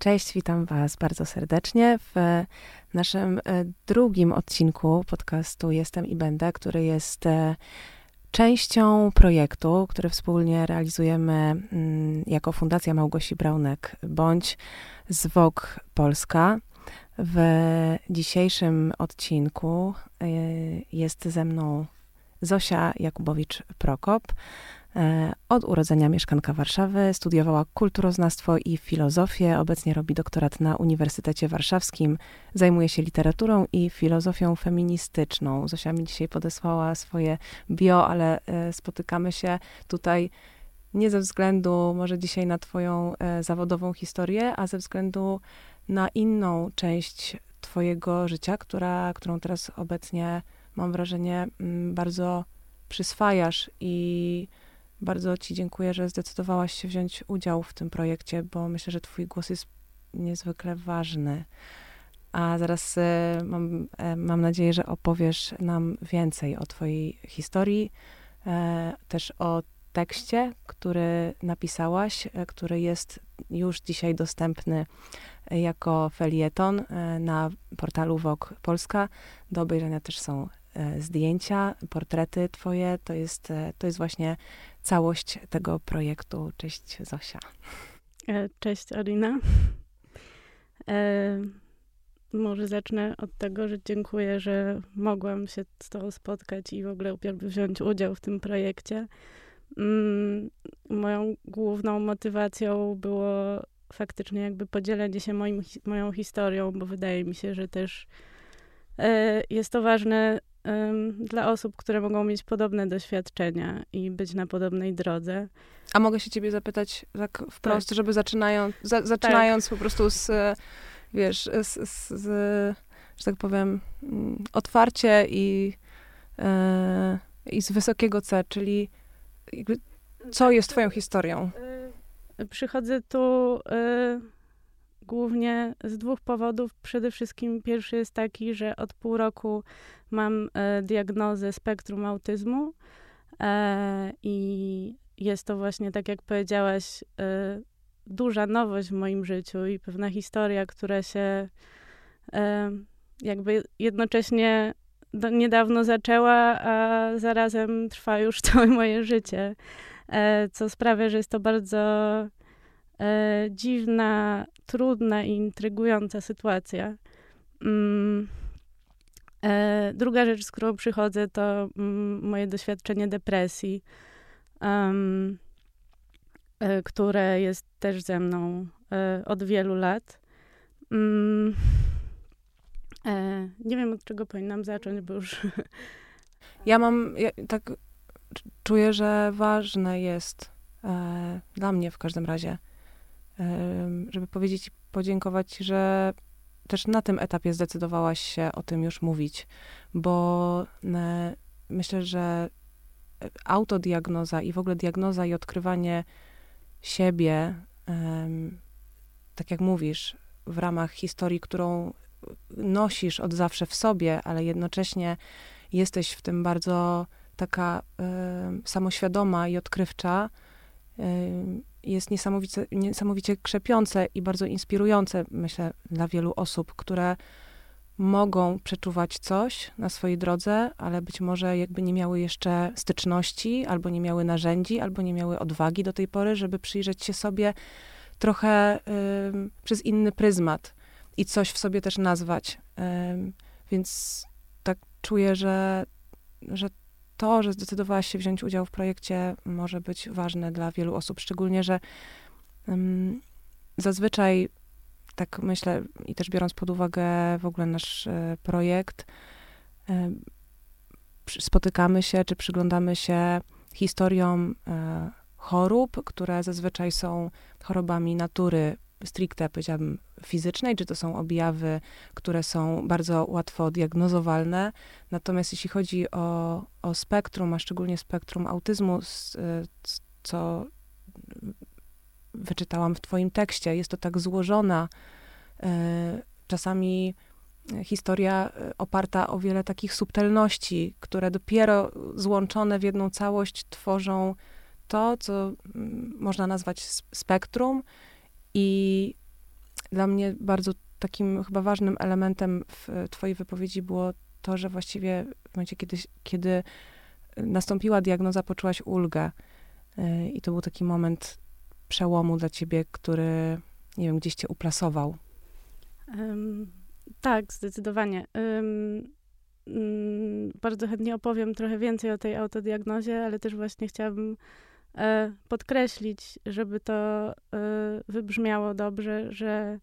Cześć, witam Was bardzo serdecznie w naszym e, drugim odcinku podcastu Jestem i Będę, który jest e, częścią projektu, który wspólnie realizujemy mm, jako Fundacja Małgosi Braunek bądź ZWOG Polska. W dzisiejszym odcinku e, jest ze mną Zosia Jakubowicz-Prokop. E, od urodzenia mieszkanka Warszawy, studiowała kulturoznawstwo i filozofię. Obecnie robi doktorat na Uniwersytecie Warszawskim. Zajmuje się literaturą i filozofią feministyczną. Zosia mi dzisiaj podesłała swoje bio, ale e, spotykamy się tutaj nie ze względu może dzisiaj na Twoją e, zawodową historię, a ze względu na inną część Twojego życia, która, którą teraz obecnie mam wrażenie mm, bardzo przyswajasz i bardzo Ci dziękuję, że zdecydowałaś się wziąć udział w tym projekcie, bo myślę, że Twój głos jest niezwykle ważny. A zaraz e, mam, e, mam nadzieję, że opowiesz nam więcej o Twojej historii, e, też o tekście, który napisałaś, który jest już dzisiaj dostępny jako felieton na portalu Wok Polska. Do obejrzenia też są zdjęcia, portrety twoje. To jest, to jest właśnie całość tego projektu. Cześć Zosia. E, cześć Alina. E, może zacznę od tego, że dziękuję, że mogłam się z Tobą spotkać i w ogóle wziąć udział w tym projekcie. Mm, moją główną motywacją było faktycznie jakby podzielenie się moim, moją historią, bo wydaje mi się, że też e, jest to ważne dla osób, które mogą mieć podobne doświadczenia i być na podobnej drodze. A mogę się ciebie zapytać tak wprost, tak. żeby zaczynając, za, zaczynając tak. po prostu z, wiesz, z, z, z, że tak powiem, mm, otwarcie i, e, i z wysokiego C, czyli co jest twoją historią? E, przychodzę tu e, głównie z dwóch powodów. Przede wszystkim pierwszy jest taki, że od pół roku mam e, diagnozę spektrum autyzmu e, i jest to właśnie, tak jak powiedziałaś, e, duża nowość w moim życiu i pewna historia, która się e, jakby jednocześnie do, niedawno zaczęła, a zarazem trwa już całe moje życie, e, co sprawia, że jest to bardzo e, dziwna, trudna i intrygująca sytuacja. Mm. E, druga rzecz, z którą przychodzę, to mm, moje doświadczenie depresji, e, które jest też ze mną od wielu lat. Mm, nie wiem, od czego powinnam zacząć, bo już. Ja mam, ja tak czuję, że ważne jest dla mnie w każdym razie, żeby powiedzieć i podziękować, że też na tym etapie zdecydowałaś się o tym już mówić, bo e, myślę, że autodiagnoza i w ogóle diagnoza i odkrywanie siebie, tak jak mówisz, w ramach historii, którą nosisz od zawsze w sobie, ale jednocześnie jesteś w tym bardzo taka samoświadoma i odkrywcza, jest niesamowicie, niesamowicie krzepiące i bardzo inspirujące, myślę, dla wielu osób, które mogą przeczuwać coś na swojej drodze, ale być może jakby nie miały jeszcze styczności, albo nie miały narzędzi, albo nie miały odwagi do tej pory, żeby przyjrzeć się sobie trochę y, przez inny pryzmat i coś w sobie też nazwać. Y, więc tak czuję, że, że to, że zdecydowałaś się wziąć udział w projekcie, może być ważne dla wielu osób, szczególnie, że um, zazwyczaj, tak myślę, i też biorąc pod uwagę w ogóle nasz e, projekt, e, spotykamy się, czy przyglądamy się historiom e, chorób, które zazwyczaj są chorobami natury stricte, powiedziałabym, fizycznej, czy to są objawy, które są bardzo łatwo diagnozowalne. Natomiast jeśli chodzi o, o spektrum, a szczególnie spektrum autyzmu, co wyczytałam w Twoim tekście, jest to tak złożona, e, czasami historia e, oparta o wiele takich subtelności, które dopiero złączone w jedną całość tworzą to, co mm, można nazwać spektrum i dla mnie bardzo takim chyba ważnym elementem w twojej wypowiedzi było to, że właściwie w momencie, kiedy, kiedy nastąpiła diagnoza, poczułaś ulgę. Y, I to był taki moment przełomu dla ciebie, który, nie wiem, gdzieś cię uplasował. Um, tak, zdecydowanie. Um, bardzo chętnie opowiem trochę więcej o tej autodiagnozie, ale też właśnie chciałabym e, podkreślić, żeby to e, wybrzmiało dobrze, że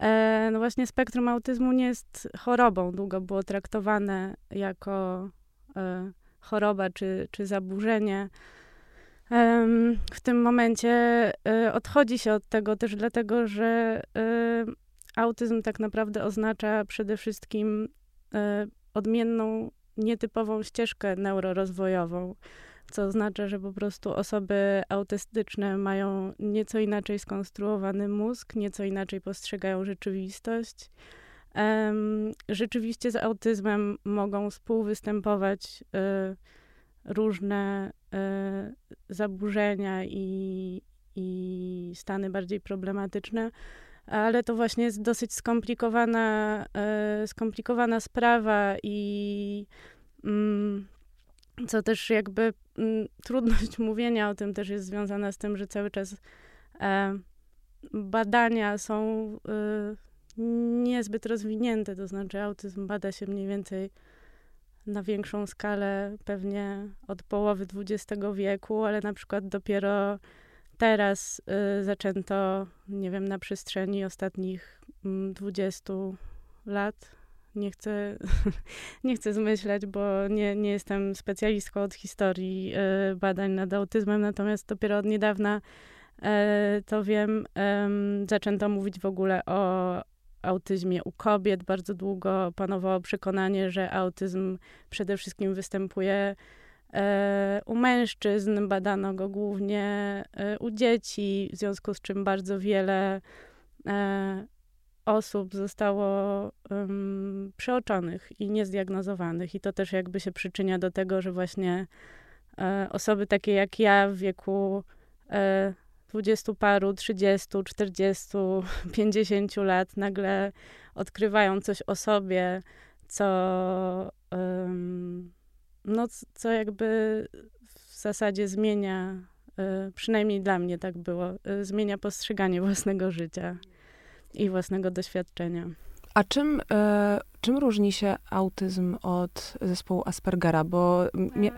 e, no właśnie spektrum autyzmu nie jest chorobą. Długo było traktowane jako e, choroba czy, czy zaburzenie. W tym momencie e, odchodzi się od tego też dlatego, że e, autyzm tak naprawdę oznacza przede wszystkim e, odmienną, nietypową ścieżkę neurorozwojową, co oznacza, że po prostu osoby autystyczne mają nieco inaczej skonstruowany mózg, nieco inaczej postrzegają rzeczywistość. Rzeczywiście z autyzmem mogą współwystępować różne zaburzenia i, i stany bardziej problematyczne ale to właśnie jest dosyć skomplikowana, e, skomplikowana sprawa i mm, co też jakby mm, trudność mówienia o tym też jest związana z tym, że cały czas e, badania są e, niezbyt rozwinięte, to znaczy autyzm bada się mniej więcej na większą skalę pewnie od połowy XX wieku, ale na przykład dopiero teraz y, zaczęto, nie wiem, na przestrzeni ostatnich y, mm, 20 lat. Nie chcę, nie chcę zmyślać, bo nie, nie jestem specjalistką od historii y, badań nad autyzmem, natomiast dopiero od niedawna e, to wiem, zaczęto mówić w ogóle o autyzmie u kobiet. Bardzo długo panowało przekonanie, że autyzm przede wszystkim występuje E, u mężczyzn badano go głównie e, u dzieci, w związku z czym bardzo wiele e, osób zostało um, przeoczonych i niezdiagnozowanych. I to też jakby się przyczynia do tego, że właśnie e, osoby takie jak ja w wieku e, dwudziestu paru, trzydziestu, czterdziestu, pięćdziesięciu lat nagle odkrywają coś o sobie, co um, no, co jakby w zasadzie zmienia, y, przynajmniej dla mnie tak było, y, zmienia postrzeganie własnego życia i własnego doświadczenia. A czym, e, czym różni się autyzm od zespołu Aspergera? Bo mia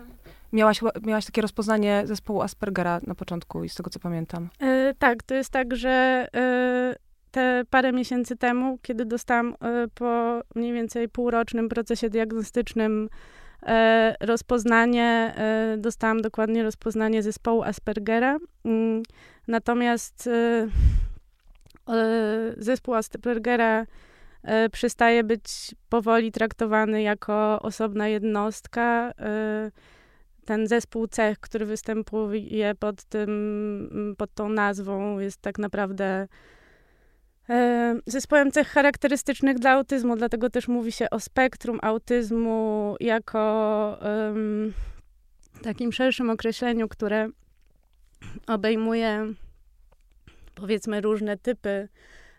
miałaś, miałaś takie rozpoznanie zespołu Aspergera na początku i z tego co pamiętam. E, tak, to jest tak, że e, te parę miesięcy temu, kiedy dostałam po mniej więcej półrocznym procesie diagnostycznym E, rozpoznanie, e, dostałam dokładnie rozpoznanie zespołu Aspergera. Mm, natomiast e, zespół Aspergera przestaje być powoli traktowany jako osobna jednostka. Ten zespół cech, który występuje pod, tym, pod tą nazwą, jest tak naprawdę zespołem cech charakterystycznych dla autyzmu, dlatego też mówi się o spektrum autyzmu jako um, takim szerszym określeniu, które obejmuje powiedzmy różne typy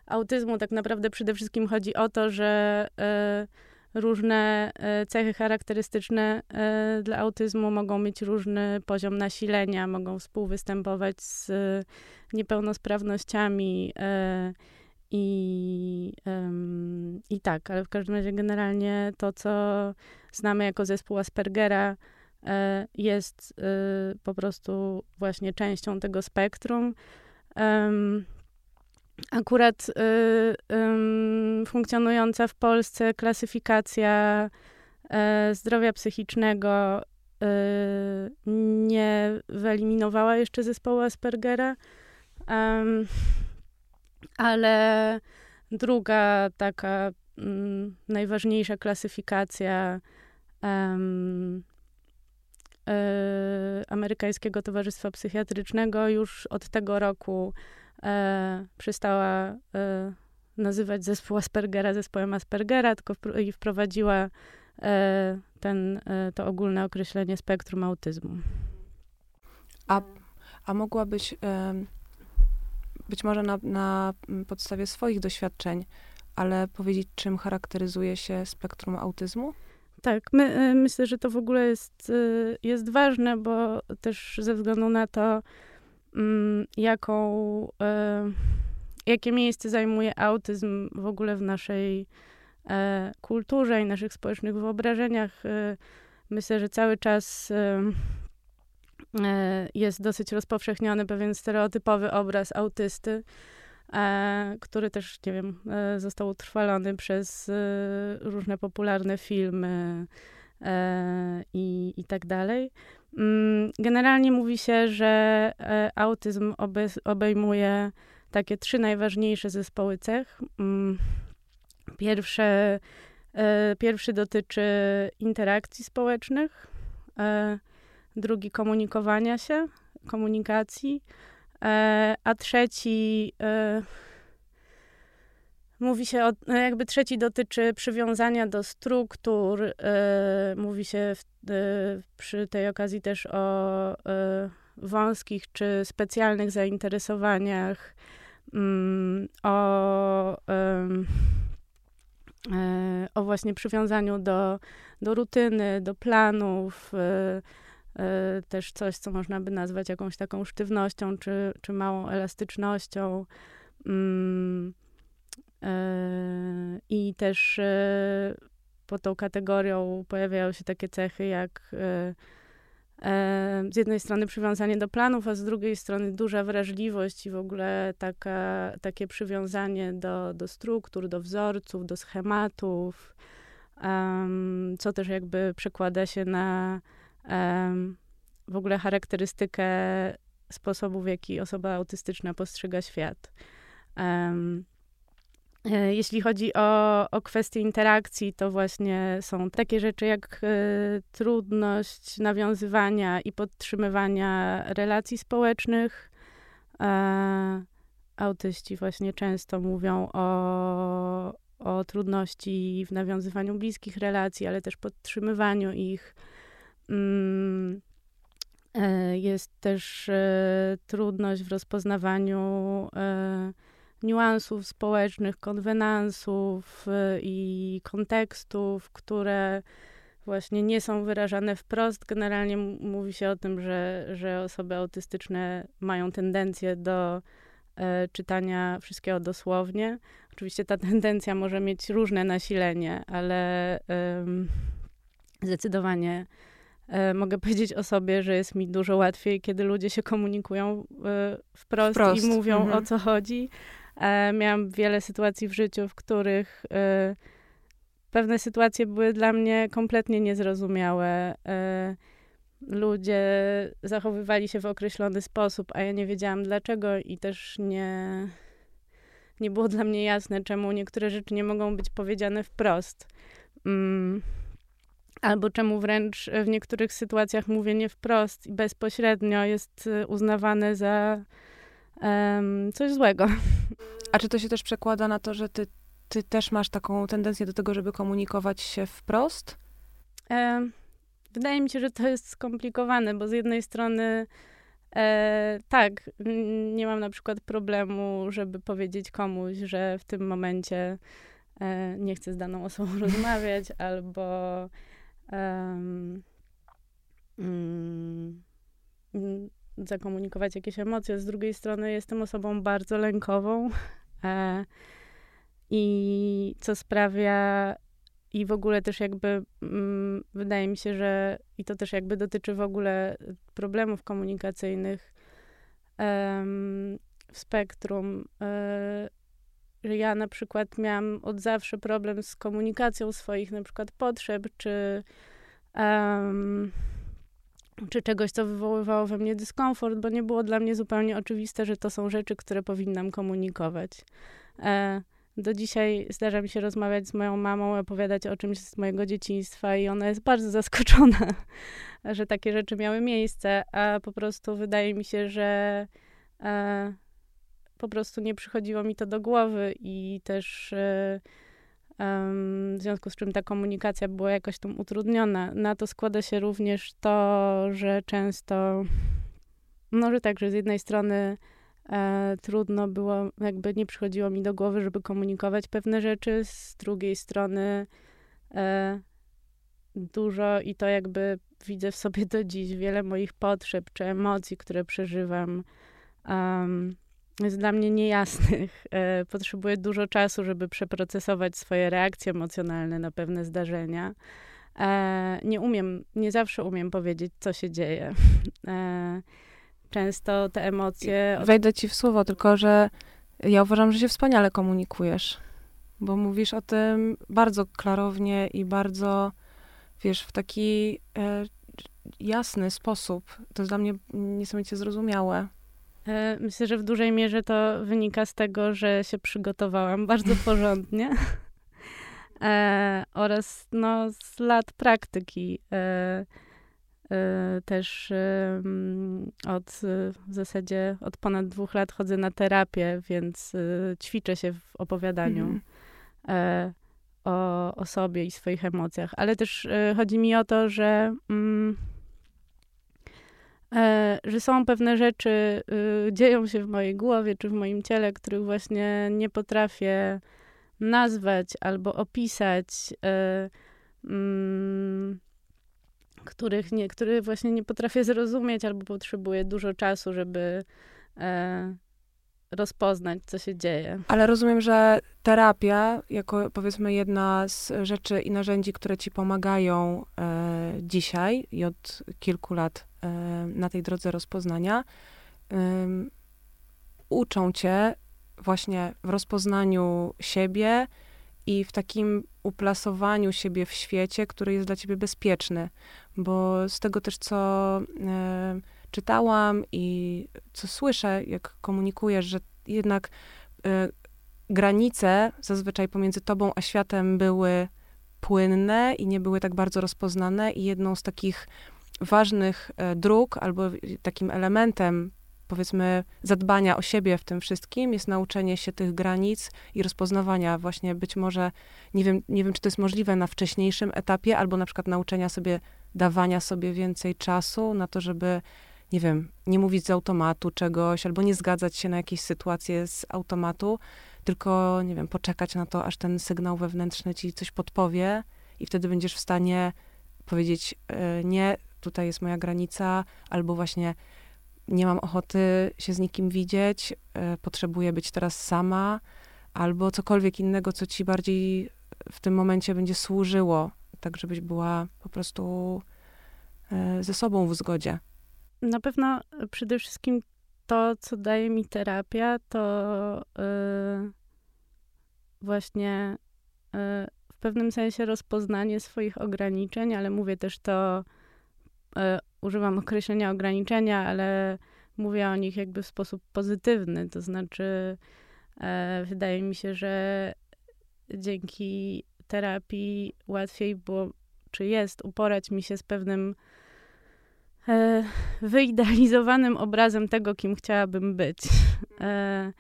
autyzmu. Tak naprawdę przede wszystkim chodzi o to, że y, różne y, cechy charakterystyczne y, dla autyzmu mogą mieć różny poziom nasilenia, mogą współwystępować z niepełnosprawnościami i, I tak, ale w każdym razie generalnie to, co znamy jako zespół Aspergera, e, jest e, po prostu właśnie częścią tego spektrum. Um, akurat um, funkcjonująca w Polsce klasyfikacja e, zdrowia psychicznego nie wyeliminowała jeszcze zespołu Aspergera. Um, ale druga taka mm, najważniejsza klasyfikacja um, y, Amerykańskiego Towarzystwa Psychiatrycznego już od tego roku e, przestała e, nazywać zespół Aspergera zespołem Aspergera, tylko wpr i wprowadziła e, ten, to ogólne określenie spektrum autyzmu. A, a mogłabyś być może na, na podstawie swoich doświadczeń, ale powiedzieć, czym charakteryzuje się spektrum autyzmu? Tak, my, myślę, że to w ogóle jest, jest ważne, bo też ze względu na to, mm, jaką, jakie miejsce zajmuje autyzm w ogóle w naszej e, kulturze i naszych społecznych wyobrażeniach. E, myślę, że cały czas e, e, jest dosyć rozpowszechniony pewien stereotypowy obraz autysty, e, który też, nie wiem, e, został utrwalony przez różne popularne filmy i, i tak dalej. Mm, generalnie mówi się, że autyzm obejmuje takie trzy najważniejsze zespoły cech. Mm, pierwsze, e, pierwszy dotyczy interakcji społecznych, e, drugi komunikowania się, komunikacji, e, a trzeci Mówi się o, no jakby trzeci dotyczy przywiązania do struktur. mówi się w, przy tej okazji też o wąskich czy specjalnych zainteresowaniach, mm, o, e, o właśnie przywiązaniu do, do rutyny, do planów, e, e, też coś, co można by nazwać jakąś taką sztywnością czy, czy małą elastycznością. Mm, I też pod tą kategorią pojawiają się takie cechy jak z jednej strony przywiązanie do planów, a z drugiej strony duża wrażliwość i w ogóle taka, takie przywiązanie do, do struktur, do wzorców, do schematów, co też jakby przekłada się na w ogóle charakterystykę sposobu, w jaki osoba autystyczna postrzega świat. E, jeśli chodzi o, o kwestie interakcji, to właśnie są takie rzeczy jak y, trudność nawiązywania i podtrzymywania relacji społecznych. E, autyści właśnie często mówią o, o trudności w nawiązywaniu bliskich relacji, ale też podtrzymywaniu ich. Mm, jest też trudność w rozpoznawaniu niuansów społecznych, konwenansów i kontekstów, które właśnie nie są wyrażane wprost. Generalnie mówi się o tym, że, że osoby autystyczne mają tendencję do e, czytania wszystkiego dosłownie. Oczywiście ta tendencja może mieć różne nasilenie, ale e, zdecydowanie e, mogę powiedzieć o sobie, że jest mi dużo łatwiej, kiedy ludzie się komunikują e, wprost, wprost, i mówią mhm. o co chodzi, E, miałam wiele sytuacji w życiu, w których e, pewne sytuacje były dla mnie kompletnie niezrozumiałe. E, ludzie zachowywali się w określony sposób, a ja nie wiedziałam dlaczego i też nie, nie było dla mnie jasne, czemu niektóre rzeczy nie mogą być powiedziane wprost. Mm. Albo czemu wręcz w niektórych sytuacjach mówienie wprost i bezpośrednio jest uznawane za um, coś złego. A czy to się też przekłada na to, że ty, ty też masz taką tendencję do tego, żeby komunikować się wprost? E, wydaje mi się, że to jest skomplikowane, bo z jednej strony e, tak, nie mam na przykład problemu, żeby powiedzieć komuś, że w tym momencie e, nie chcę z daną osobą rozmawiać, albo mm, zakomunikować jakieś emocje. Z drugiej strony jestem osobą bardzo lękową e, i co sprawia i w ogóle też jakby mm, wydaje mi się, że i to też jakby dotyczy w ogóle problemów komunikacyjnych w spektrum, e, że ja na przykład miałam od zawsze problem z komunikacją swoich na przykład potrzeb, czy um, czy czegoś, co wywoływało we mnie dyskomfort, bo nie było dla mnie zupełnie oczywiste, że to są rzeczy, które powinnam komunikować. E, do dzisiaj zdarza mi się rozmawiać z moją mamą, opowiadać o czymś z mojego dzieciństwa i ona jest bardzo zaskoczona, że takie rzeczy miały miejsce, a po prostu wydaje mi się, że e, po prostu nie przychodziło mi to do głowy i też e, w związku z czym ta komunikacja była jakoś tam utrudniona. Na to składa się również to, że często, no że tak, że z jednej strony e, trudno było, jakby nie przychodziło mi do głowy, żeby komunikować pewne rzeczy. Z drugiej strony e, dużo i to jakby widzę w sobie do dziś wiele moich potrzeb czy emocji, które przeżywam. Um, jest dla mnie niejasnych. E, potrzebuję dużo czasu, żeby przeprocesować swoje reakcje emocjonalne na pewne zdarzenia. E, nie umiem, nie zawsze umiem powiedzieć, co się dzieje. E, często te emocje. Wejdę ci w słowo, tylko że ja uważam, że się wspaniale komunikujesz, bo mówisz o tym bardzo klarownie i bardzo, wiesz, w taki jasny sposób. To jest dla mnie niesamowicie zrozumiałe. E, myślę, że w dużej mierze to wynika z tego, że się przygotowałam bardzo porządnie. E, oraz no, z lat praktyki. E, e też od w zasadzie od ponad dwóch lat chodzę na terapię, więc e, ćwiczę się w opowiadaniu mm. o, o sobie i swoich emocjach. Ale też chodzi mi o to, że mm, że są pewne rzeczy, y, dzieją się w mojej głowie czy w moim ciele, których właśnie nie potrafię nazwać albo opisać, e, mm, których nie, których właśnie nie potrafię zrozumieć albo potrzebuję dużo czasu, żeby e, rozpoznać, co się dzieje. Ale rozumiem, że terapia, jako powiedzmy jedna z rzeczy i narzędzi, które ci pomagają e, dzisiaj i od kilku lat e, na tej drodze rozpoznania, e, uczą cię właśnie w rozpoznaniu siebie i w takim uplasowaniu siebie w świecie, który jest dla ciebie bezpieczny. Bo z tego też, co e, czytałam i co słyszę, jak komunikujesz, że jednak y, granice zazwyczaj pomiędzy tobą a światem były płynne i nie były tak bardzo rozpoznane i jedną z takich ważnych y, dróg albo takim elementem powiedzmy zadbania o siebie w tym wszystkim jest nauczenie się tych granic i rozpoznawania właśnie być może, nie wiem, nie wiem czy to jest możliwe na wcześniejszym etapie, albo na przykład nauczenia sobie, dawania sobie więcej czasu na to, żeby nie wiem, nie mówić z automatu czegoś, albo nie zgadzać się na jakieś sytuacje z automatu, tylko, nie wiem, poczekać na to, aż ten sygnał wewnętrzny ci coś podpowie i wtedy będziesz w stanie powiedzieć, e, nie, tutaj jest moja granica, albo właśnie nie mam ochoty się z nikim widzieć, e, potrzebuję być teraz sama, albo cokolwiek innego, co ci bardziej w tym momencie będzie służyło, tak żebyś była po prostu e, ze sobą w zgodzie. Na pewno przede wszystkim to, co daje mi terapia, to yy, właśnie yy, w pewnym sensie rozpoznanie swoich ograniczeń, ale mówię też to, yy, używam określenia ograniczenia, ale mówię o nich jakby w sposób pozytywny. To znaczy, wydaje mi się, że dzięki terapii łatwiej było, czy jest, uporać mi się z pewnym e, wyidealizowanym obrazem tego, kim chciałabym być. E,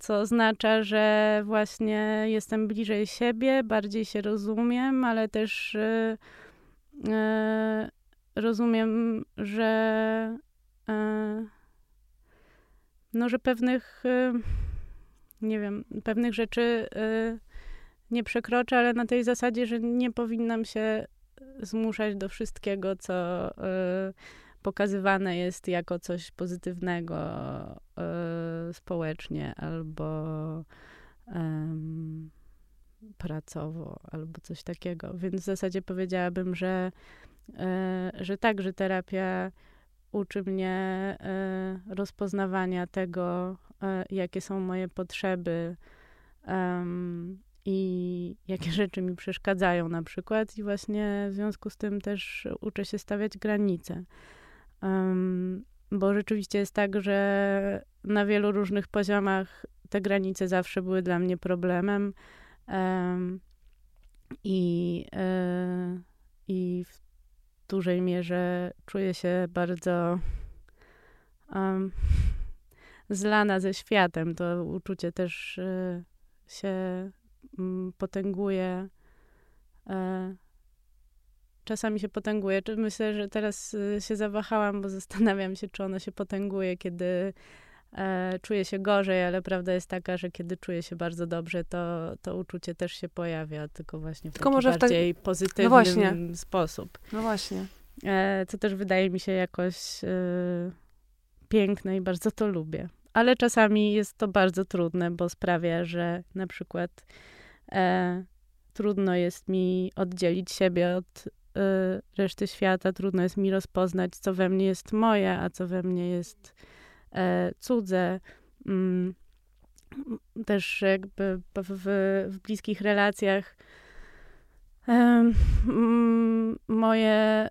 co oznacza, że właśnie jestem bliżej siebie, bardziej się rozumiem, ale też e, e rozumiem, że e, no, że pewnych e, nie wiem, pewnych rzeczy nie przekroczę, ale na tej zasadzie, że nie powinnam się zmuszać do wszystkiego, co y, pokazywane jest jako coś pozytywnego y, społecznie albo pracowo, albo coś takiego. Więc w zasadzie powiedziałabym, że, y, że tak, że terapia uczy mnie rozpoznawania tego, jakie są moje potrzeby, i jakie rzeczy mi przeszkadzają na przykład i właśnie w związku z tym też uczę się stawiać granice. Um, bo rzeczywiście jest tak, że na wielu różnych poziomach te granice zawsze były dla mnie problemem um, i, y, i w dużej mierze czuję się bardzo um, zlana ze światem. To uczucie też y, się potęguje. E, czasami się potęguje. Myślę, że teraz y, się zawahałam, bo zastanawiam się, czy ono się potęguje, kiedy e, czuję się gorzej, ale prawda jest taka, że kiedy czuję się bardzo dobrze, to, to uczucie też się pojawia, tylko właśnie w tylko taki bardziej w tak... pozytywny no właśnie. sposób. No właśnie. E, co też wydaje mi się jakoś e, piękne i bardzo to lubię. Ale czasami jest to bardzo trudne, bo sprawia, że na przykład e, trudno jest mi oddzielić siebie od y, reszty świata, trudno jest mi rozpoznać, co we mnie jest moje, a co we mnie jest e, cudze. Mm, też jakby w, w bliskich relacjach mm, moje,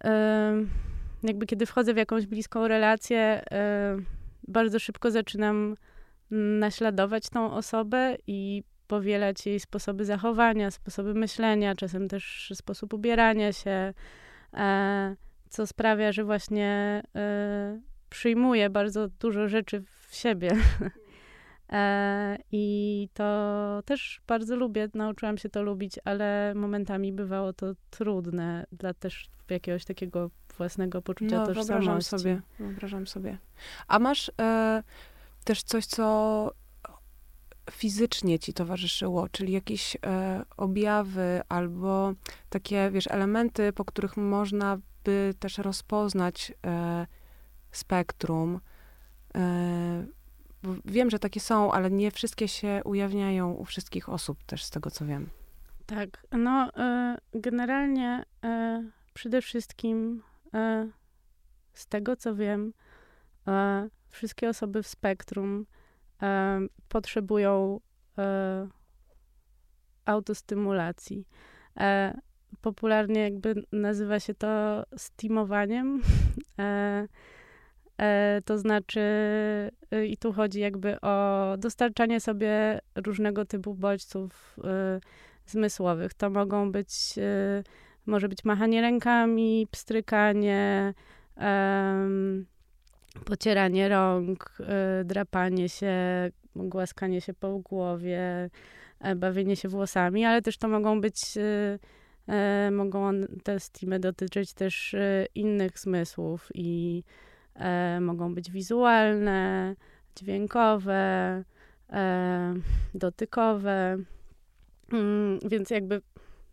jakby kiedy wchodzę w jakąś bliską relację, bardzo szybko zaczynam naśladować tą osobę i powielać jej sposoby zachowania, sposoby myślenia, czasem też sposób ubierania się, e, co sprawia, że właśnie e, przyjmuję bardzo dużo rzeczy w siebie. E, I to też bardzo lubię, nauczyłam się to lubić, ale momentami bywało to trudne dla też jakiegoś takiego własnego poczucia no, tożsamości. Wyobrażam sobie, wyobrażam sobie. A masz e, też coś, co fizycznie ci towarzyszyło, czyli jakieś e, objawy albo takie, wiesz, elementy, po których można by też rozpoznać e, spektrum. E, wiem, że takie są, ale nie wszystkie się ujawniają u wszystkich osób też, z tego co wiem. Tak, no e, generalnie e, przede wszystkim e, z tego co wiem, wszystkie osoby w spektrum potrzebują e, autostymulacji. E, popularnie jakby nazywa się to steamowaniem. E, to znaczy, i tu chodzi jakby o dostarczanie sobie różnego typu bodźców zmysłowych. To mogą być, może być machanie rękami, pstrykanie, pocieranie rąk, y, drapanie się, głaskanie się po głowie, e, bawienie się włosami, ale też to mogą być, y, e, mogą te steamy dotyczyć też y, innych zmysłów i e, mogą być wizualne, dźwiękowe, dotykowe. Mm, więc jakby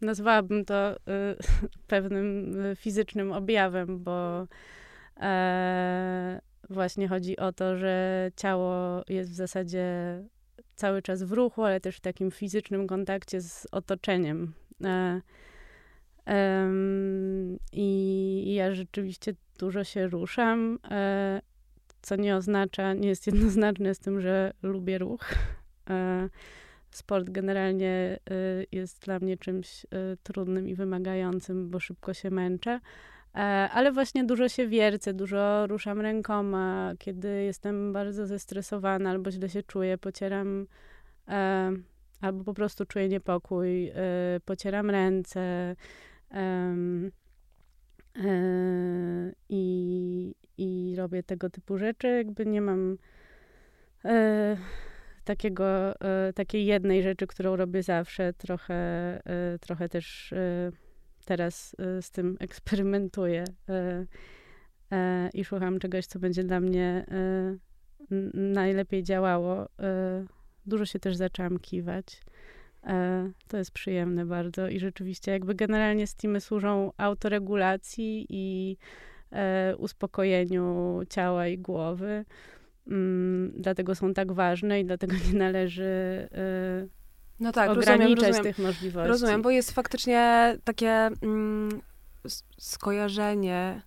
nazwałabym to pewnym fizycznym objawem, bo właśnie chodzi o to, że ciało jest w zasadzie cały czas w ruchu, ale też w takim fizycznym kontakcie z otoczeniem. E, e, I ja rzeczywiście dużo się ruszam, e, co nie oznacza, nie jest jednoznaczne z tym, że lubię ruch. E, sport generalnie e, jest dla mnie czymś e, trudnym i wymagającym, bo szybko się męczę E, ale właśnie dużo się wiercę, dużo ruszam rękoma, kiedy jestem bardzo zestresowana albo źle się czuję, pocieram e, albo po prostu czuję niepokój, e, pocieram ręce i, i robię tego typu rzeczy. Jakby nie mam takiego, takiej jednej rzeczy, którą robię zawsze. Trochę, trochę też teraz y, z tym eksperymentuję y, y, i szukam czegoś, co będzie dla mnie najlepiej działało. Dużo się też zaczęłam kiwać. To jest przyjemne bardzo i rzeczywiście jakby generalnie Steamy służą autoregulacji i uspokojeniu ciała i głowy. Mm, dlatego są tak ważne i dlatego nie należy no tak, ograniczać rozumiem, rozumiem. tych możliwości. Rozumiem, bo jest faktycznie takie mm, skojarzenie,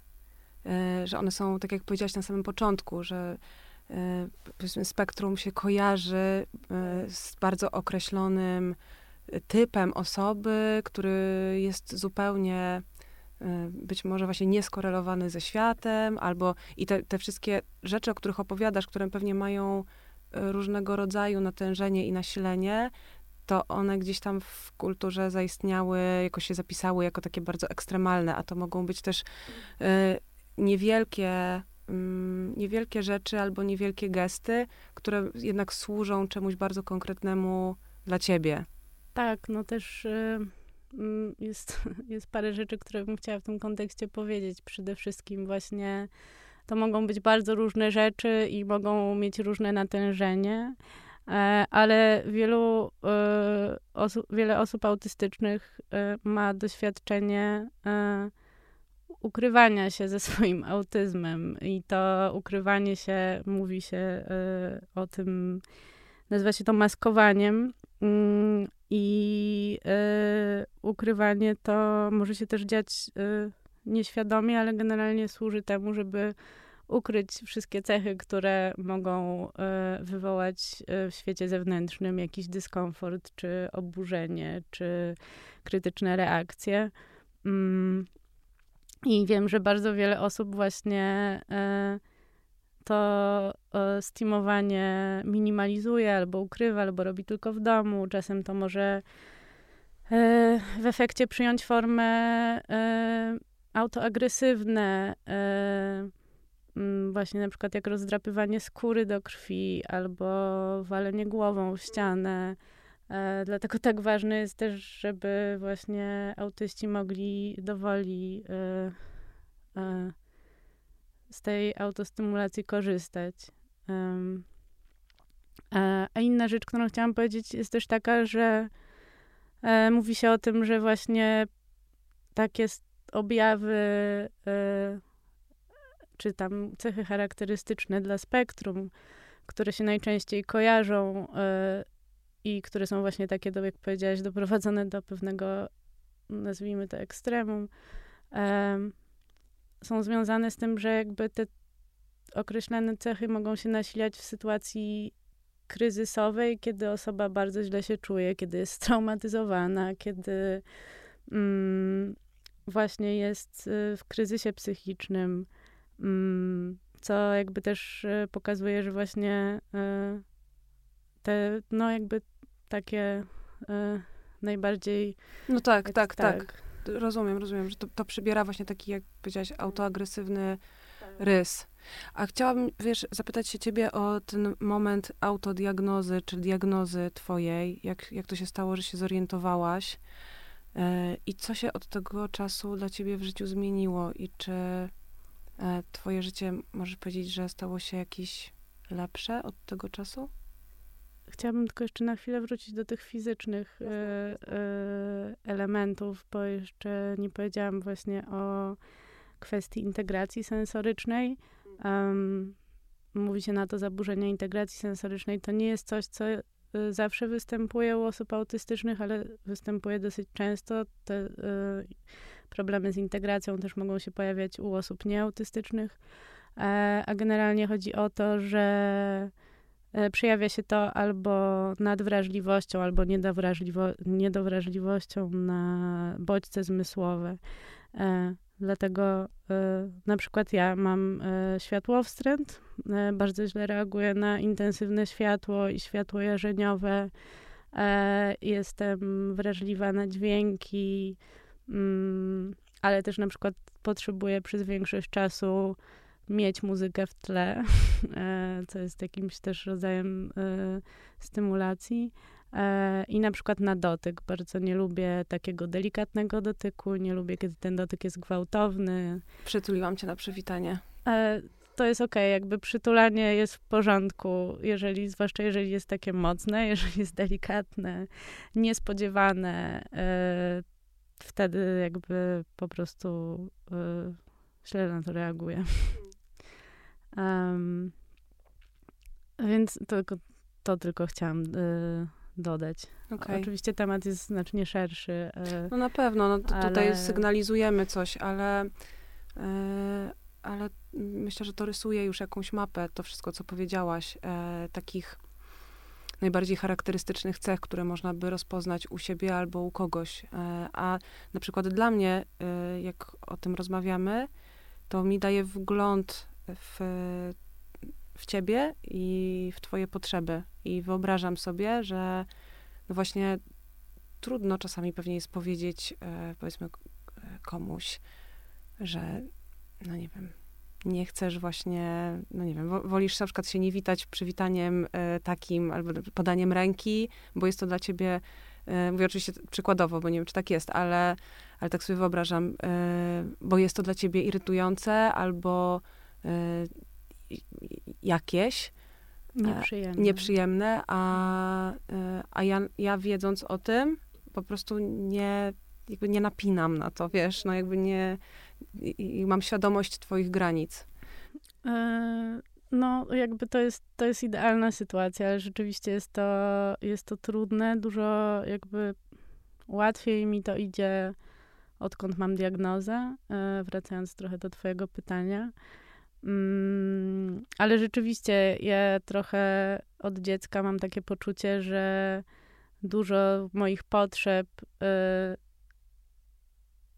y, że one są, tak jak powiedziałaś na samym początku, że y, spektrum się kojarzy y, z bardzo określonym typem osoby, który jest zupełnie być może właśnie nieskorelowany ze światem, albo i te, te wszystkie rzeczy, o których opowiadasz, które pewnie mają różnego rodzaju natężenie i nasilenie, to one gdzieś tam w kulturze zaistniały, jakoś się zapisały jako takie bardzo ekstremalne, a to mogą być też y, niewielkie, y, niewielkie rzeczy albo niewielkie gesty, które jednak służą czemuś bardzo konkretnemu dla ciebie. Tak, no też y, jest, jest parę rzeczy, które bym chciała w tym kontekście powiedzieć. Przede wszystkim właśnie to mogą być bardzo różne rzeczy i mogą mieć różne natężenie. E, ale wielu, e, wiele osób autystycznych e, ma doświadczenie ukrywania się ze swoim autyzmem. I to ukrywanie się, mówi się o tym, nazywa się to maskowaniem. Mm, i ukrywanie to może się też dziać nieświadomie, ale generalnie służy temu, żeby ukryć wszystkie cechy, które mogą e, wywołać e, w świecie zewnętrznym jakiś dyskomfort, czy oburzenie, czy krytyczne reakcje. Mm. I wiem, że bardzo wiele osób właśnie e, to steamowanie minimalizuje, albo ukrywa, albo robi tylko w domu. Czasem to może w efekcie przyjąć formę autoagresywne, właśnie na przykład jak rozdrapywanie skóry do krwi albo walenie głową w ścianę. E, dlatego tak ważne jest też, żeby właśnie autyści mogli dowoli e, e, z tej autostymulacji korzystać. A inna rzecz, którą chciałam powiedzieć, jest też taka, że mówi się o tym, że właśnie takie objawy czy tam cechy charakterystyczne dla spektrum, które się najczęściej kojarzą y, i które są właśnie takie, jak powiedziałaś, doprowadzone do pewnego, nazwijmy to ekstremum, y, są związane z tym, że jakby te określone cechy mogą się nasilać w sytuacji kryzysowej, kiedy osoba bardzo źle się czuje, kiedy jest straumatyzowana, kiedy mm, właśnie jest y, w kryzysie psychicznym. Mm, co jakby też e, pokazuje, że właśnie e, te, no jakby takie e, najbardziej... No tak, tak, tak, tak. Rozumiem, rozumiem, że to, to przybiera właśnie taki, jak powiedziałaś, autoagresywny tak. rys. A chciałabym, wiesz, zapytać się ciebie o ten moment autodiagnozy, czy diagnozy twojej. Jak, jak to się stało, że się zorientowałaś? I co się od tego czasu dla ciebie w życiu zmieniło? I czy twoje życie, możesz powiedzieć, że stało się jakieś lepsze od tego czasu? Chciałabym tylko jeszcze na chwilę wrócić do tych fizycznych e, e, elementów, bo jeszcze nie powiedziałam właśnie o kwestii integracji sensorycznej. Um, mówi się na to zaburzenie integracji sensorycznej. To nie jest coś, co zawsze występuje u osób autystycznych, ale występuje dosyć często. Te, Problemy z integracją też mogą się pojawiać u osób nieautystycznych, e, a generalnie chodzi o to, że e, przejawia się to albo nadwrażliwością, albo niedowrażliwo- niedowrażliwością na bodźce zmysłowe. E, dlatego na przykład ja mam światłowstręt, bardzo źle reaguję na intensywne światło i światło jarzeniowe. Jestem wrażliwa na dźwięki, Mm, ale też na przykład potrzebuję przez większość czasu mieć muzykę w tle, e, co jest jakimś też rodzajem e, stymulacji. E, I na przykład na dotyk. Bardzo nie lubię takiego delikatnego dotyku, nie lubię, kiedy ten dotyk jest gwałtowny. Przytuliłam cię na przywitanie. To jest okej, okay. jakby przytulanie jest w porządku, jeżeli, zwłaszcza jeżeli jest takie mocne, jeżeli jest delikatne, niespodziewane, wtedy jakby po prostu źle na to reaguje. Um, więc tylko, to tylko chciałam y, dodać. Okay. Oczywiście temat jest znacznie szerszy. Y, no na pewno, no, ale... tutaj sygnalizujemy coś, ale, y, ale myślę, że to rysuje już jakąś mapę, to wszystko, co powiedziałaś, e, takich najbardziej charakterystycznych cech, które można by rozpoznać u siebie albo u kogoś. E, a na przykład dla mnie, e, jak o tym rozmawiamy, to mi daje wgląd w, w ciebie i w twoje potrzeby. I wyobrażam sobie, że no właśnie trudno czasami pewnie jest powiedzieć, e, powiedzmy, komuś, że no nie wiem, nie chcesz właśnie, no nie wiem, wolisz na przykład się nie witać przywitaniem e, takim albo podaniem ręki, bo jest to dla ciebie, e, mówię oczywiście przykładowo, bo nie wiem, czy tak jest, ale, ale tak sobie wyobrażam, e, bo jest to dla ciebie irytujące albo jakieś. Nieprzyjemne. Nieprzyjemne, a, a ja, ja wiedząc o tym, po prostu nie, jakby nie napinam na to, wiesz, no jakby nie, i, i mam świadomość twoich granic. No, jakby to jest, to jest idealna sytuacja, ale rzeczywiście jest to, jest to trudne. Dużo jakby łatwiej mi to idzie, odkąd mam diagnozę, e, wracając trochę do twojego pytania. Mm, ale rzeczywiście ja trochę od dziecka mam takie poczucie, że dużo moich potrzeb e,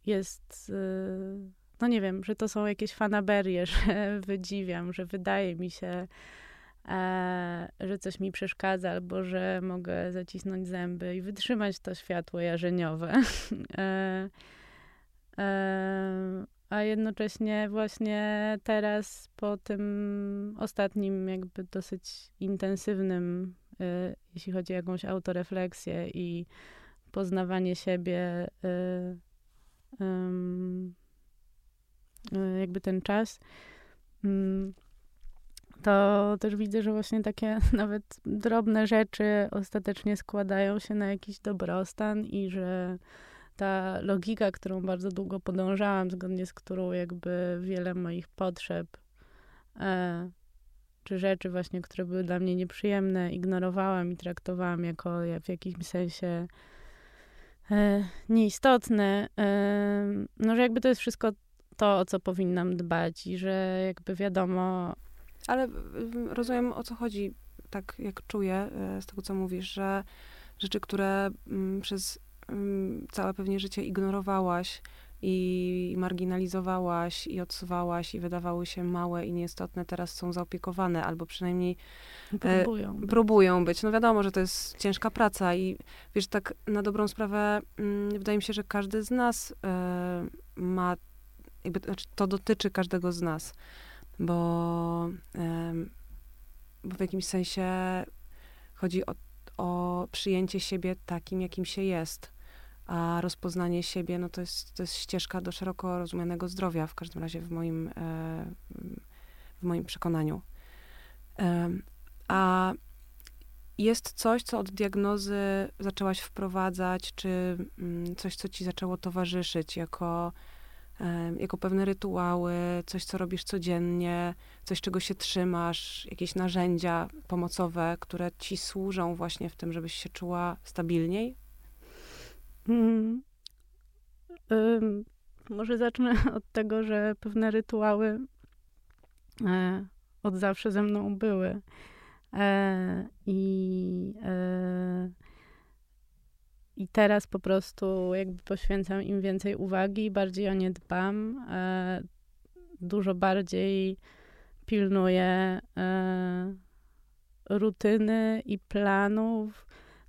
jest e, no nie wiem, że to są jakieś fanaberie, że wydziwiam, że wydaje mi się, e, że coś mi przeszkadza, albo że mogę zacisnąć zęby i wytrzymać to światło jarzeniowe. e, e, a jednocześnie właśnie teraz po tym ostatnim jakby dosyć intensywnym, e, jeśli chodzi o jakąś autorefleksję i poznawanie siebie, e, Y, jakby ten czas, mm, to też widzę, że właśnie takie nawet drobne rzeczy ostatecznie składają się na jakiś dobrostan i że ta logika, którą bardzo długo podążałam, zgodnie z którą jakby wiele moich potrzeb e, czy rzeczy właśnie, które były dla mnie nieprzyjemne, ignorowałam i traktowałam jako w jakimś sensie e, nieistotne. E, no, że jakby to jest wszystko to, o co powinnam dbać i że jakby wiadomo. Ale rozumiem, o co chodzi, tak jak czuję e, z tego, co mówisz, że rzeczy, które mm, przez całe pewnie życie ignorowałaś i marginalizowałaś i odsuwałaś i wydawały się małe i nieistotne, teraz są zaopiekowane albo przynajmniej e, próbują, być. próbują być. No wiadomo, że to jest ciężka praca i wiesz, tak na dobrą sprawę mm, wydaje mi się, że każdy z nas e, ma jakby, znaczy to dotyczy każdego z nas, bo, bo w jakimś sensie chodzi o, o przyjęcie siebie takim, jakim się jest. A rozpoznanie siebie, no to jest, to jest ścieżka do szeroko rozumianego zdrowia, w każdym razie w moim, e, w moim przekonaniu. A jest coś, co od diagnozy zaczęłaś wprowadzać, czy mm, coś, co ci zaczęło towarzyszyć jako jako pewne rytuały, coś, co robisz codziennie, coś, czego się trzymasz, jakieś narzędzia pomocowe, które ci służą właśnie w tym, żebyś się czuła stabilniej? Hmm. może zacznę od tego, że pewne rytuały e, od zawsze ze mną były. E, I e, i teraz po prostu jakby poświęcam im więcej uwagi, bardziej o nie dbam, e, dużo bardziej pilnuję e, rutyny i planów,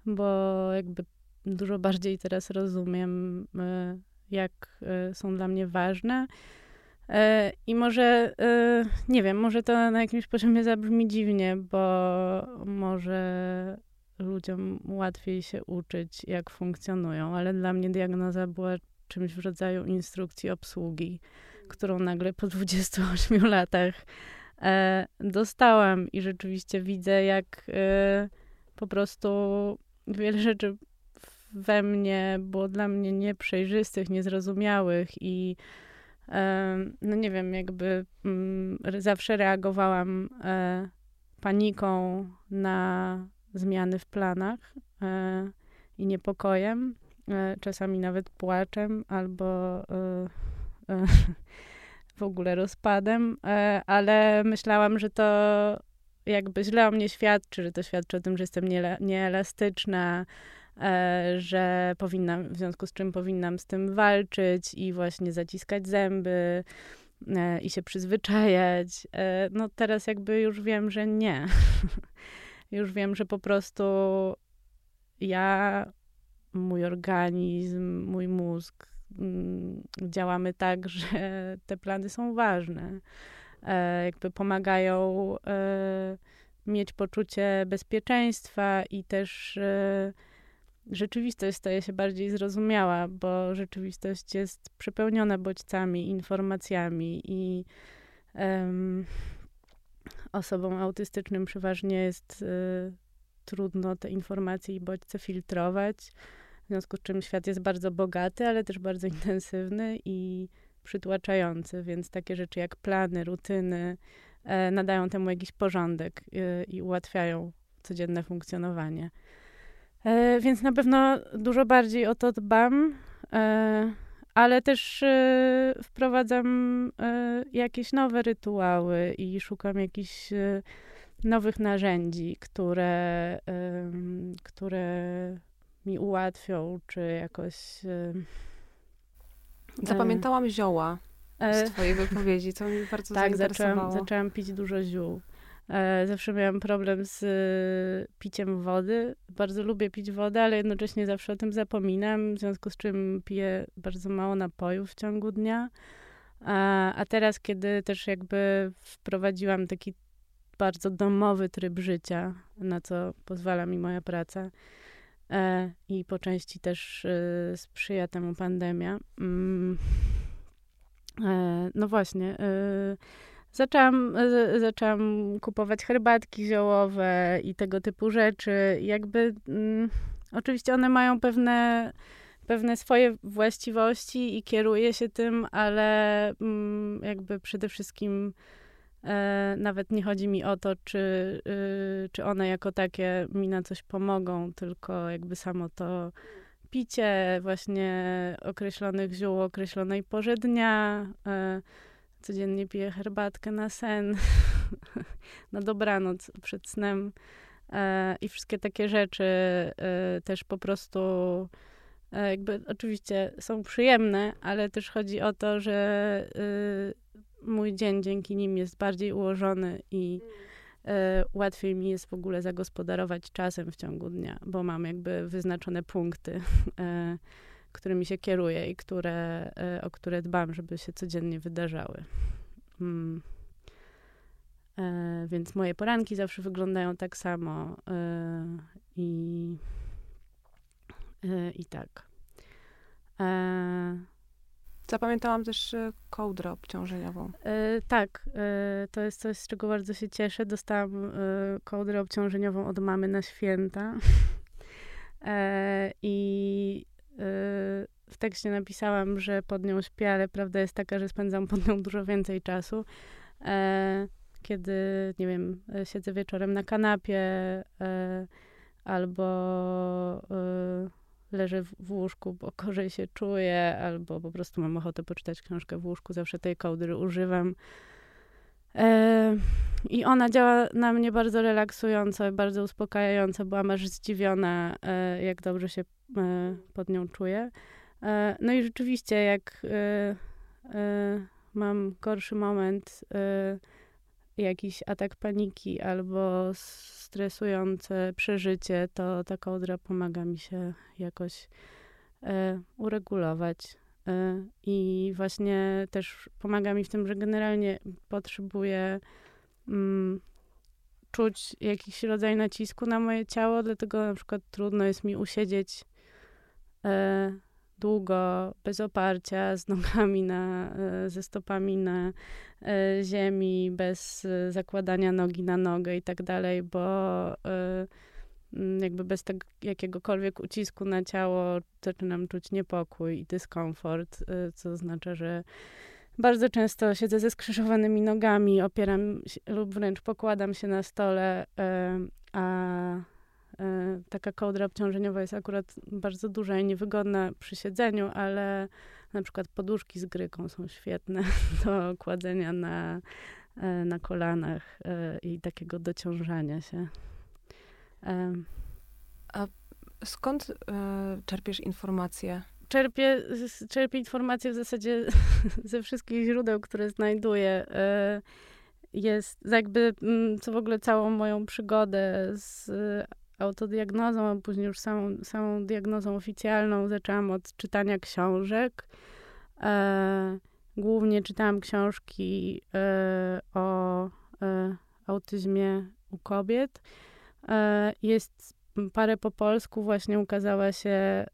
bo jakby dużo bardziej teraz rozumiem, e, jak e, są dla mnie ważne. I może, nie wiem, może to na jakimś poziomie zabrzmi dziwnie, bo może ludziom łatwiej się uczyć, jak funkcjonują, ale dla mnie diagnoza była czymś w rodzaju instrukcji obsługi, którą nagle po 28 latach dostałam i rzeczywiście widzę, jak e, po prostu wiele rzeczy we mnie było dla mnie nieprzejrzystych, niezrozumiałych i e, no nie wiem, jakby mm, zawsze reagowałam e, paniką na zmiany w planach e, i niepokojem, e, czasami nawet płaczem albo e, e w ogóle rozpadem, e, ale myślałam, że to jakby źle o mnie świadczy, że to świadczy o tym, że jestem nieelastyczna, e, że powinnam, w związku z czym powinnam z tym walczyć i właśnie zaciskać zęby i się przyzwyczajać. No teraz jakby już wiem, że nie. Już wiem, że po prostu ja, mój organizm, mój mózg działamy tak, że te plany są ważne. E, jakby pomagają e, mieć poczucie bezpieczeństwa i też e, rzeczywistość staje się bardziej zrozumiała, bo rzeczywistość jest przepełniona bodźcami, informacjami i um, osobom autystycznym przeważnie jest trudno te informacje i bodźce filtrować, związku z czym świat jest bardzo bogaty, ale też bardzo intensywny i przytłaczający, więc takie rzeczy jak plany, rutyny e, nadają temu jakiś porządek y, i ułatwiają codzienne funkcjonowanie. E, więc na pewno dużo bardziej o to dbam, e, ale też e, wprowadzam e, jakieś nowe rytuały i szukam jakichś e, nowych narzędzi, które, które mi ułatwią, czy jakoś. Zapamiętałam zioła z twojej wypowiedzi, co mi bardzo tak, zaczęłam, zaczęłam pić dużo ziół. E, zawsze miałam problem z e, piciem wody. Bardzo lubię pić wodę, ale jednocześnie zawsze o tym zapominam, w związku z czym piję bardzo mało napojów w ciągu dnia. A, a teraz, kiedy też jakby wprowadziłam taki bardzo domowy tryb życia, na co pozwala mi moja praca, e, i po części też e, sprzyja temu pandemia. Mm, e, no właśnie. E, zaczęłam, e, zaczęłam kupować herbatki ziołowe i tego typu rzeczy. Jakby mm, oczywiście one mają pewne, pewne swoje właściwości i kieruję się tym, ale mm, jakby przede wszystkim e, nawet nie chodzi mi o to, czy, y, czy one jako takie mi na coś pomogą, tylko jakby samo to picie właśnie określonych ziół określonej porze dnia. E, codziennie piję herbatkę na sen, na dobranoc przed snem e, i wszystkie takie rzeczy e, też po prostu e, jakby oczywiście są przyjemne, ale też chodzi o to, że e, mój dzień dzięki nim jest bardziej ułożony i e, łatwiej mi jest w ogóle zagospodarować czasem w ciągu dnia, bo mam jakby wyznaczone punkty e, którymi się kieruję i które, e, o które dbam, żeby się codziennie wydarzały. Hmm. E, więc moje poranki zawsze wyglądają tak samo e, i, e, i tak. E, Zapamiętałam też e, kołdrę obciążeniową. tak, to jest coś, z czego bardzo się cieszę. Dostałam kołdrę obciążeniową od mamy na święta. I w tekście napisałam, że pod nią śpię, ale prawda jest taka, że spędzam pod nią dużo więcej czasu. E, kiedy, nie wiem, siedzę wieczorem na kanapie e, albo e, leżę w, łóżku, bo gorzej się czuję, albo po prostu mam ochotę poczytać książkę w łóżku, zawsze tej kołdry używam. E, I ona działa na mnie bardzo relaksująco, bardzo uspokajająco. Byłam aż zdziwiona, e, jak dobrze się e, pod nią czuję. No i rzeczywiście, jak mam gorszy moment, jakiś atak paniki albo stresujące przeżycie, to ta kołdra pomaga mi się jakoś uregulować. Y, I właśnie też pomaga mi w tym, że generalnie potrzebuję mm, czuć jakiś rodzaj nacisku na moje ciało, dlatego na przykład trudno jest mi usiedzieć e, długo, bez oparcia, z nogami na, e, ze stopami na e, ziemi, bez zakładania nogi na nogę i tak dalej, bo jakby bez tego jakiegokolwiek ucisku na ciało zaczynam czuć niepokój i dyskomfort, co oznacza, że bardzo często siedzę ze skrzyżowanymi nogami, opieram się, lub wręcz pokładam się na stole, a taka kołdra obciążeniowa jest akurat bardzo duża i niewygodna przy siedzeniu, ale na przykład poduszki z gryką są świetne do kładzenia na, na kolanach i takiego dociążania się. A skąd e, czerpiesz informacje? Czerpię, czerpię informacje w zasadzie ze wszystkich źródeł, które znajduję. E, jest jakby, mm, co w ogóle całą moją przygodę z autodiagnozą, a później już samą, samą diagnozą oficjalną zaczęłam od czytania książek. E, głównie czytałam książki e, o e, autyzmie u kobiet. E, jest parę po polsku, właśnie ukazała się e,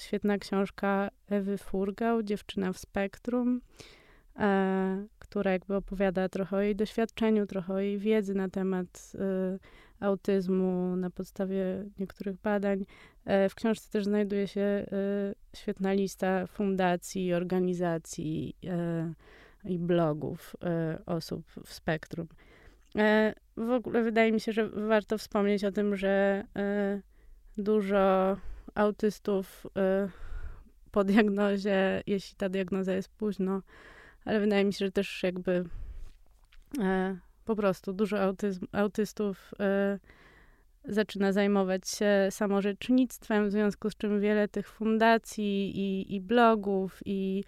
świetna książka Ewy Furgał, Dziewczyna w spektrum. e, która jakby opowiada trochę o jej doświadczeniu, trochę o jej wiedzy na temat autyzmu na podstawie niektórych badań. E, w książce też znajduje się e, świetna lista fundacji, organizacji e, i blogów osób w spektrum. W ogóle wydaje mi się, że warto wspomnieć o tym, że dużo autystów po diagnozie, jeśli ta diagnoza jest późno, ale wydaje mi się, że też jakby po prostu dużo autyzm, autystów y, zaczyna zajmować się samorzecznictwem, w związku z czym wiele tych fundacji i, i blogów i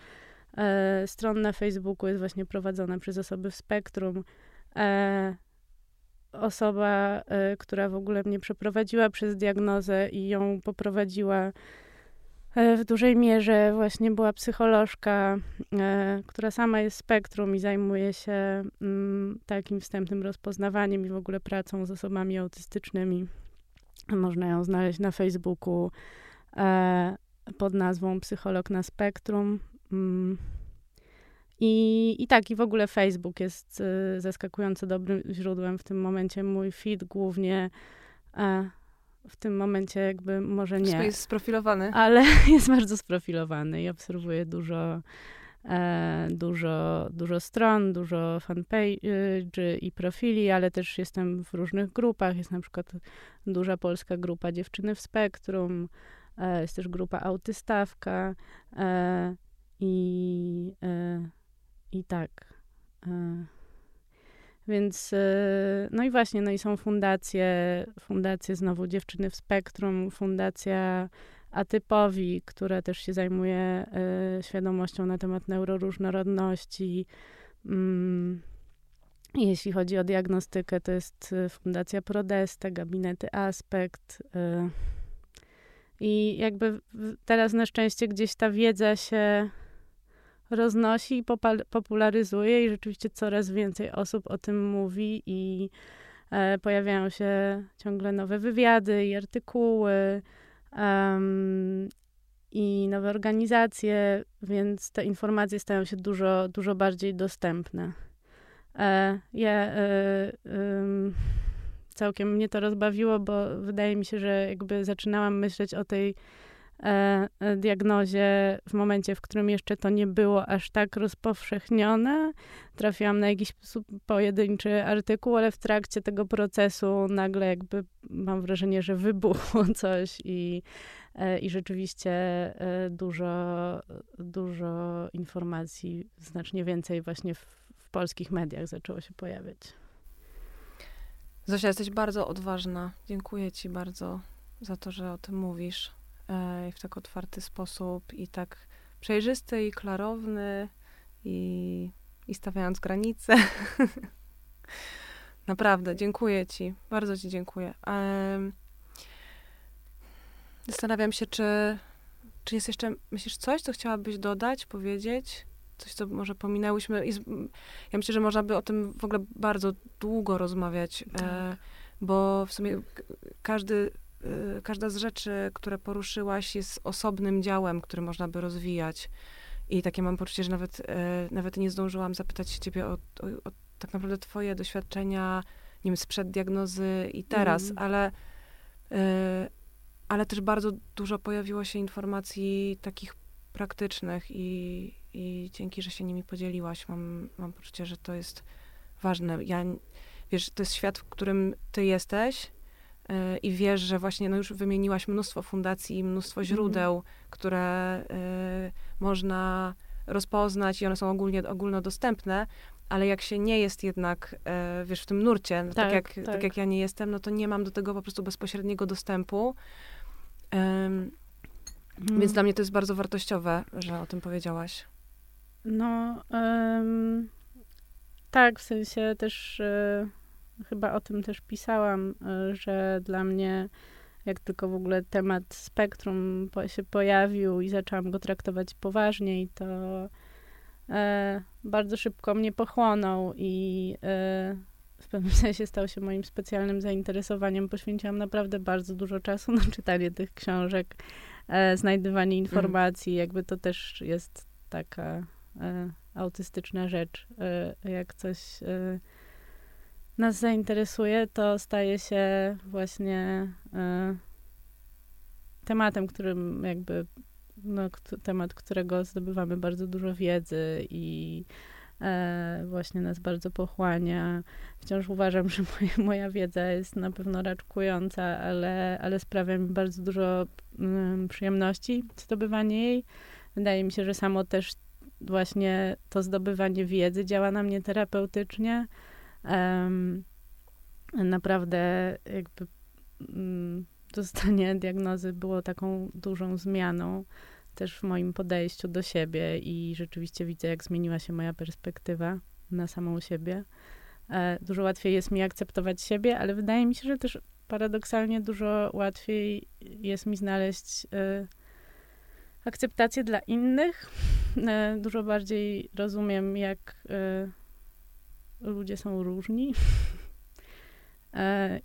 y, stron na Facebooku jest właśnie prowadzone przez osoby w spektrum. E, osoba, y, która w ogóle mnie przeprowadziła przez diagnozę i ją poprowadziła w dużej mierze właśnie była psycholożka, e, która sama jest spektrum i zajmuje się mm, takim wstępnym rozpoznawaniem i w ogóle pracą z osobami autystycznymi. Można ją znaleźć na Facebooku e, pod nazwą Psycholog na Spektrum. Mm. I, I tak, i w ogóle Facebook jest zaskakująco dobrym źródłem w tym momencie. Mój feed głównie w tym momencie jakby może nie. Jest sprofilowany. Ale jest bardzo sprofilowany i obserwuję dużo, e, dużo, dużo stron, dużo fanpage i profili, ale też jestem w różnych grupach. Jest na przykład duża polska grupa Dziewczyny w Spektrum, e, jest też grupa Autystawka e, i, e, i tak. Więc, e, no i właśnie, no i są fundacje, fundacje znowu Dziewczyny w Spektrum, Fundacja Atypowi, która też się zajmuje y, świadomością na temat neuroróżnorodności. Mm, jeśli chodzi o diagnostykę, to jest e, Fundacja Prodeste, Gabinety Aspekt. Y, I jakby teraz na szczęście gdzieś ta wiedza się roznosi i popularyzuje i rzeczywiście coraz więcej osób o tym mówi i e, pojawiają się ciągle nowe wywiady i artykuły um, i nowe organizacje, więc te informacje stają się dużo, dużo bardziej dostępne. E, ja e, całkiem mnie to rozbawiło, bo wydaje mi się, że jakby zaczynałam myśleć o tej diagnozie w momencie, w którym jeszcze to nie było aż tak rozpowszechnione. Trafiłam na jakiś pojedynczy artykuł, ale w trakcie tego procesu nagle jakby mam wrażenie, że wybuchło coś i, e, i rzeczywiście dużo, dużo informacji, znacznie więcej właśnie w, w polskich mediach zaczęło się pojawiać. Zosia, jesteś bardzo odważna. Dziękuję ci bardzo za to, że o tym mówisz. E, w tak otwarty sposób i tak przejrzysty i klarowny i, i stawiając granice. Naprawdę, dziękuję ci. Bardzo ci dziękuję. Zastanawiam się, czy, czy jest jeszcze, myślisz, coś, co chciałabyś dodać, powiedzieć? Coś, co może pominęłyśmy. Ja myślę, że można by o tym w ogóle bardzo długo rozmawiać, e, tak. bo w sumie każdy każda z rzeczy, które poruszyłaś, jest osobnym działem, który można by rozwijać. I takie mam poczucie, że nawet, y, nawet nie zdążyłam zapytać się ciebie o, o, o tak naprawdę twoje doświadczenia, nie wiem, sprzed diagnozy i teraz, mm. ale, y, ale też bardzo dużo pojawiło się informacji takich praktycznych i, i dzięki, że się nimi podzieliłaś, mam, mam poczucie, że to jest ważne. Ja, wiesz, to jest świat, w którym ty jesteś, E, i wiesz, że właśnie no już wymieniłaś mnóstwo fundacji, mnóstwo mhm. źródeł, mm. które y, można rozpoznać i one są ogólnie, ogólnodostępne, ale jak się nie jest jednak, y, wiesz, w tym nurcie, no tak, tak, jak, tak. tak. jak ja nie jestem, no to nie mam do tego po prostu bezpośredniego dostępu. mm. Więc dla mnie to jest bardzo wartościowe, że o tym powiedziałaś. No, um, tak, w sensie też y, chyba o tym też pisałam, e, że dla mnie, jak tylko w ogóle temat spektrum się pojawił i zaczęłam go traktować poważniej, to e, bardzo szybko mnie pochłonął i e, w pewnym sensie stał się moim specjalnym zainteresowaniem. Poświęciłam naprawdę bardzo dużo czasu na czytanie tych książek, e, znajdywanie mhm. informacji, mm. jakby to też jest taka e, autystyczna rzecz. Jak coś nas zainteresuje, to staje się właśnie tematem, którym jakby, no, temat, którego zdobywamy bardzo dużo wiedzy i e, właśnie nas bardzo pochłania. Wciąż uważam, że moja, moja wiedza jest na pewno raczkująca, ale, ale sprawia mi bardzo dużo mm, przyjemności zdobywanie jej. Wydaje mi się, że samo też właśnie to zdobywanie wiedzy działa na mnie terapeutycznie. Naprawdę jakby um, dostanie diagnozy było taką dużą zmianą też w moim podejściu do siebie i rzeczywiście widzę, jak zmieniła się moja perspektywa na samą siebie. E, dużo łatwiej jest mi akceptować siebie, ale wydaje mi się, że też paradoksalnie dużo łatwiej jest mi znaleźć e, akceptację dla innych. E, dużo bardziej rozumiem, jak ludzie są różni.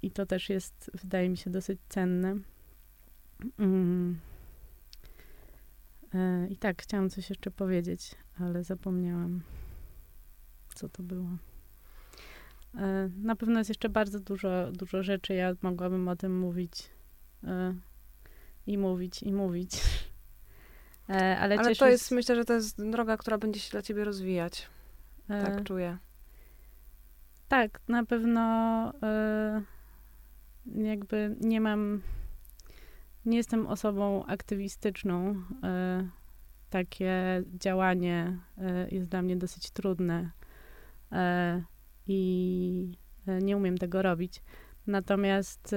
I to też jest, wydaje mi się, dosyć cenne. Mm. E, I tak, chciałam coś jeszcze powiedzieć, ale zapomniałam, co to było. E, na pewno jest jeszcze bardzo dużo, dużo rzeczy. Ja mogłabym o tym mówić e, i mówić, i mówić. Ale, ale to jest, myślę, że to jest droga, która będzie się dla ciebie rozwijać. Tak czuję. Tak, na pewno jakby nie mam nie jestem osobą aktywistyczną. E, takie działanie e, jest dla mnie dosyć trudne e, i nie umiem tego robić. Natomiast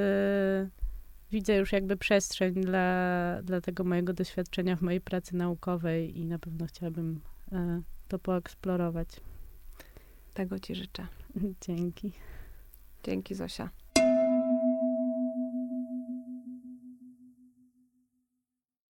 widzę już jakby przestrzeń dla, dla tego mojego doświadczenia w mojej pracy naukowej i na pewno chciałabym to poeksplorować. Tego ci życzę. Dzięki. Dzięki, Zosia.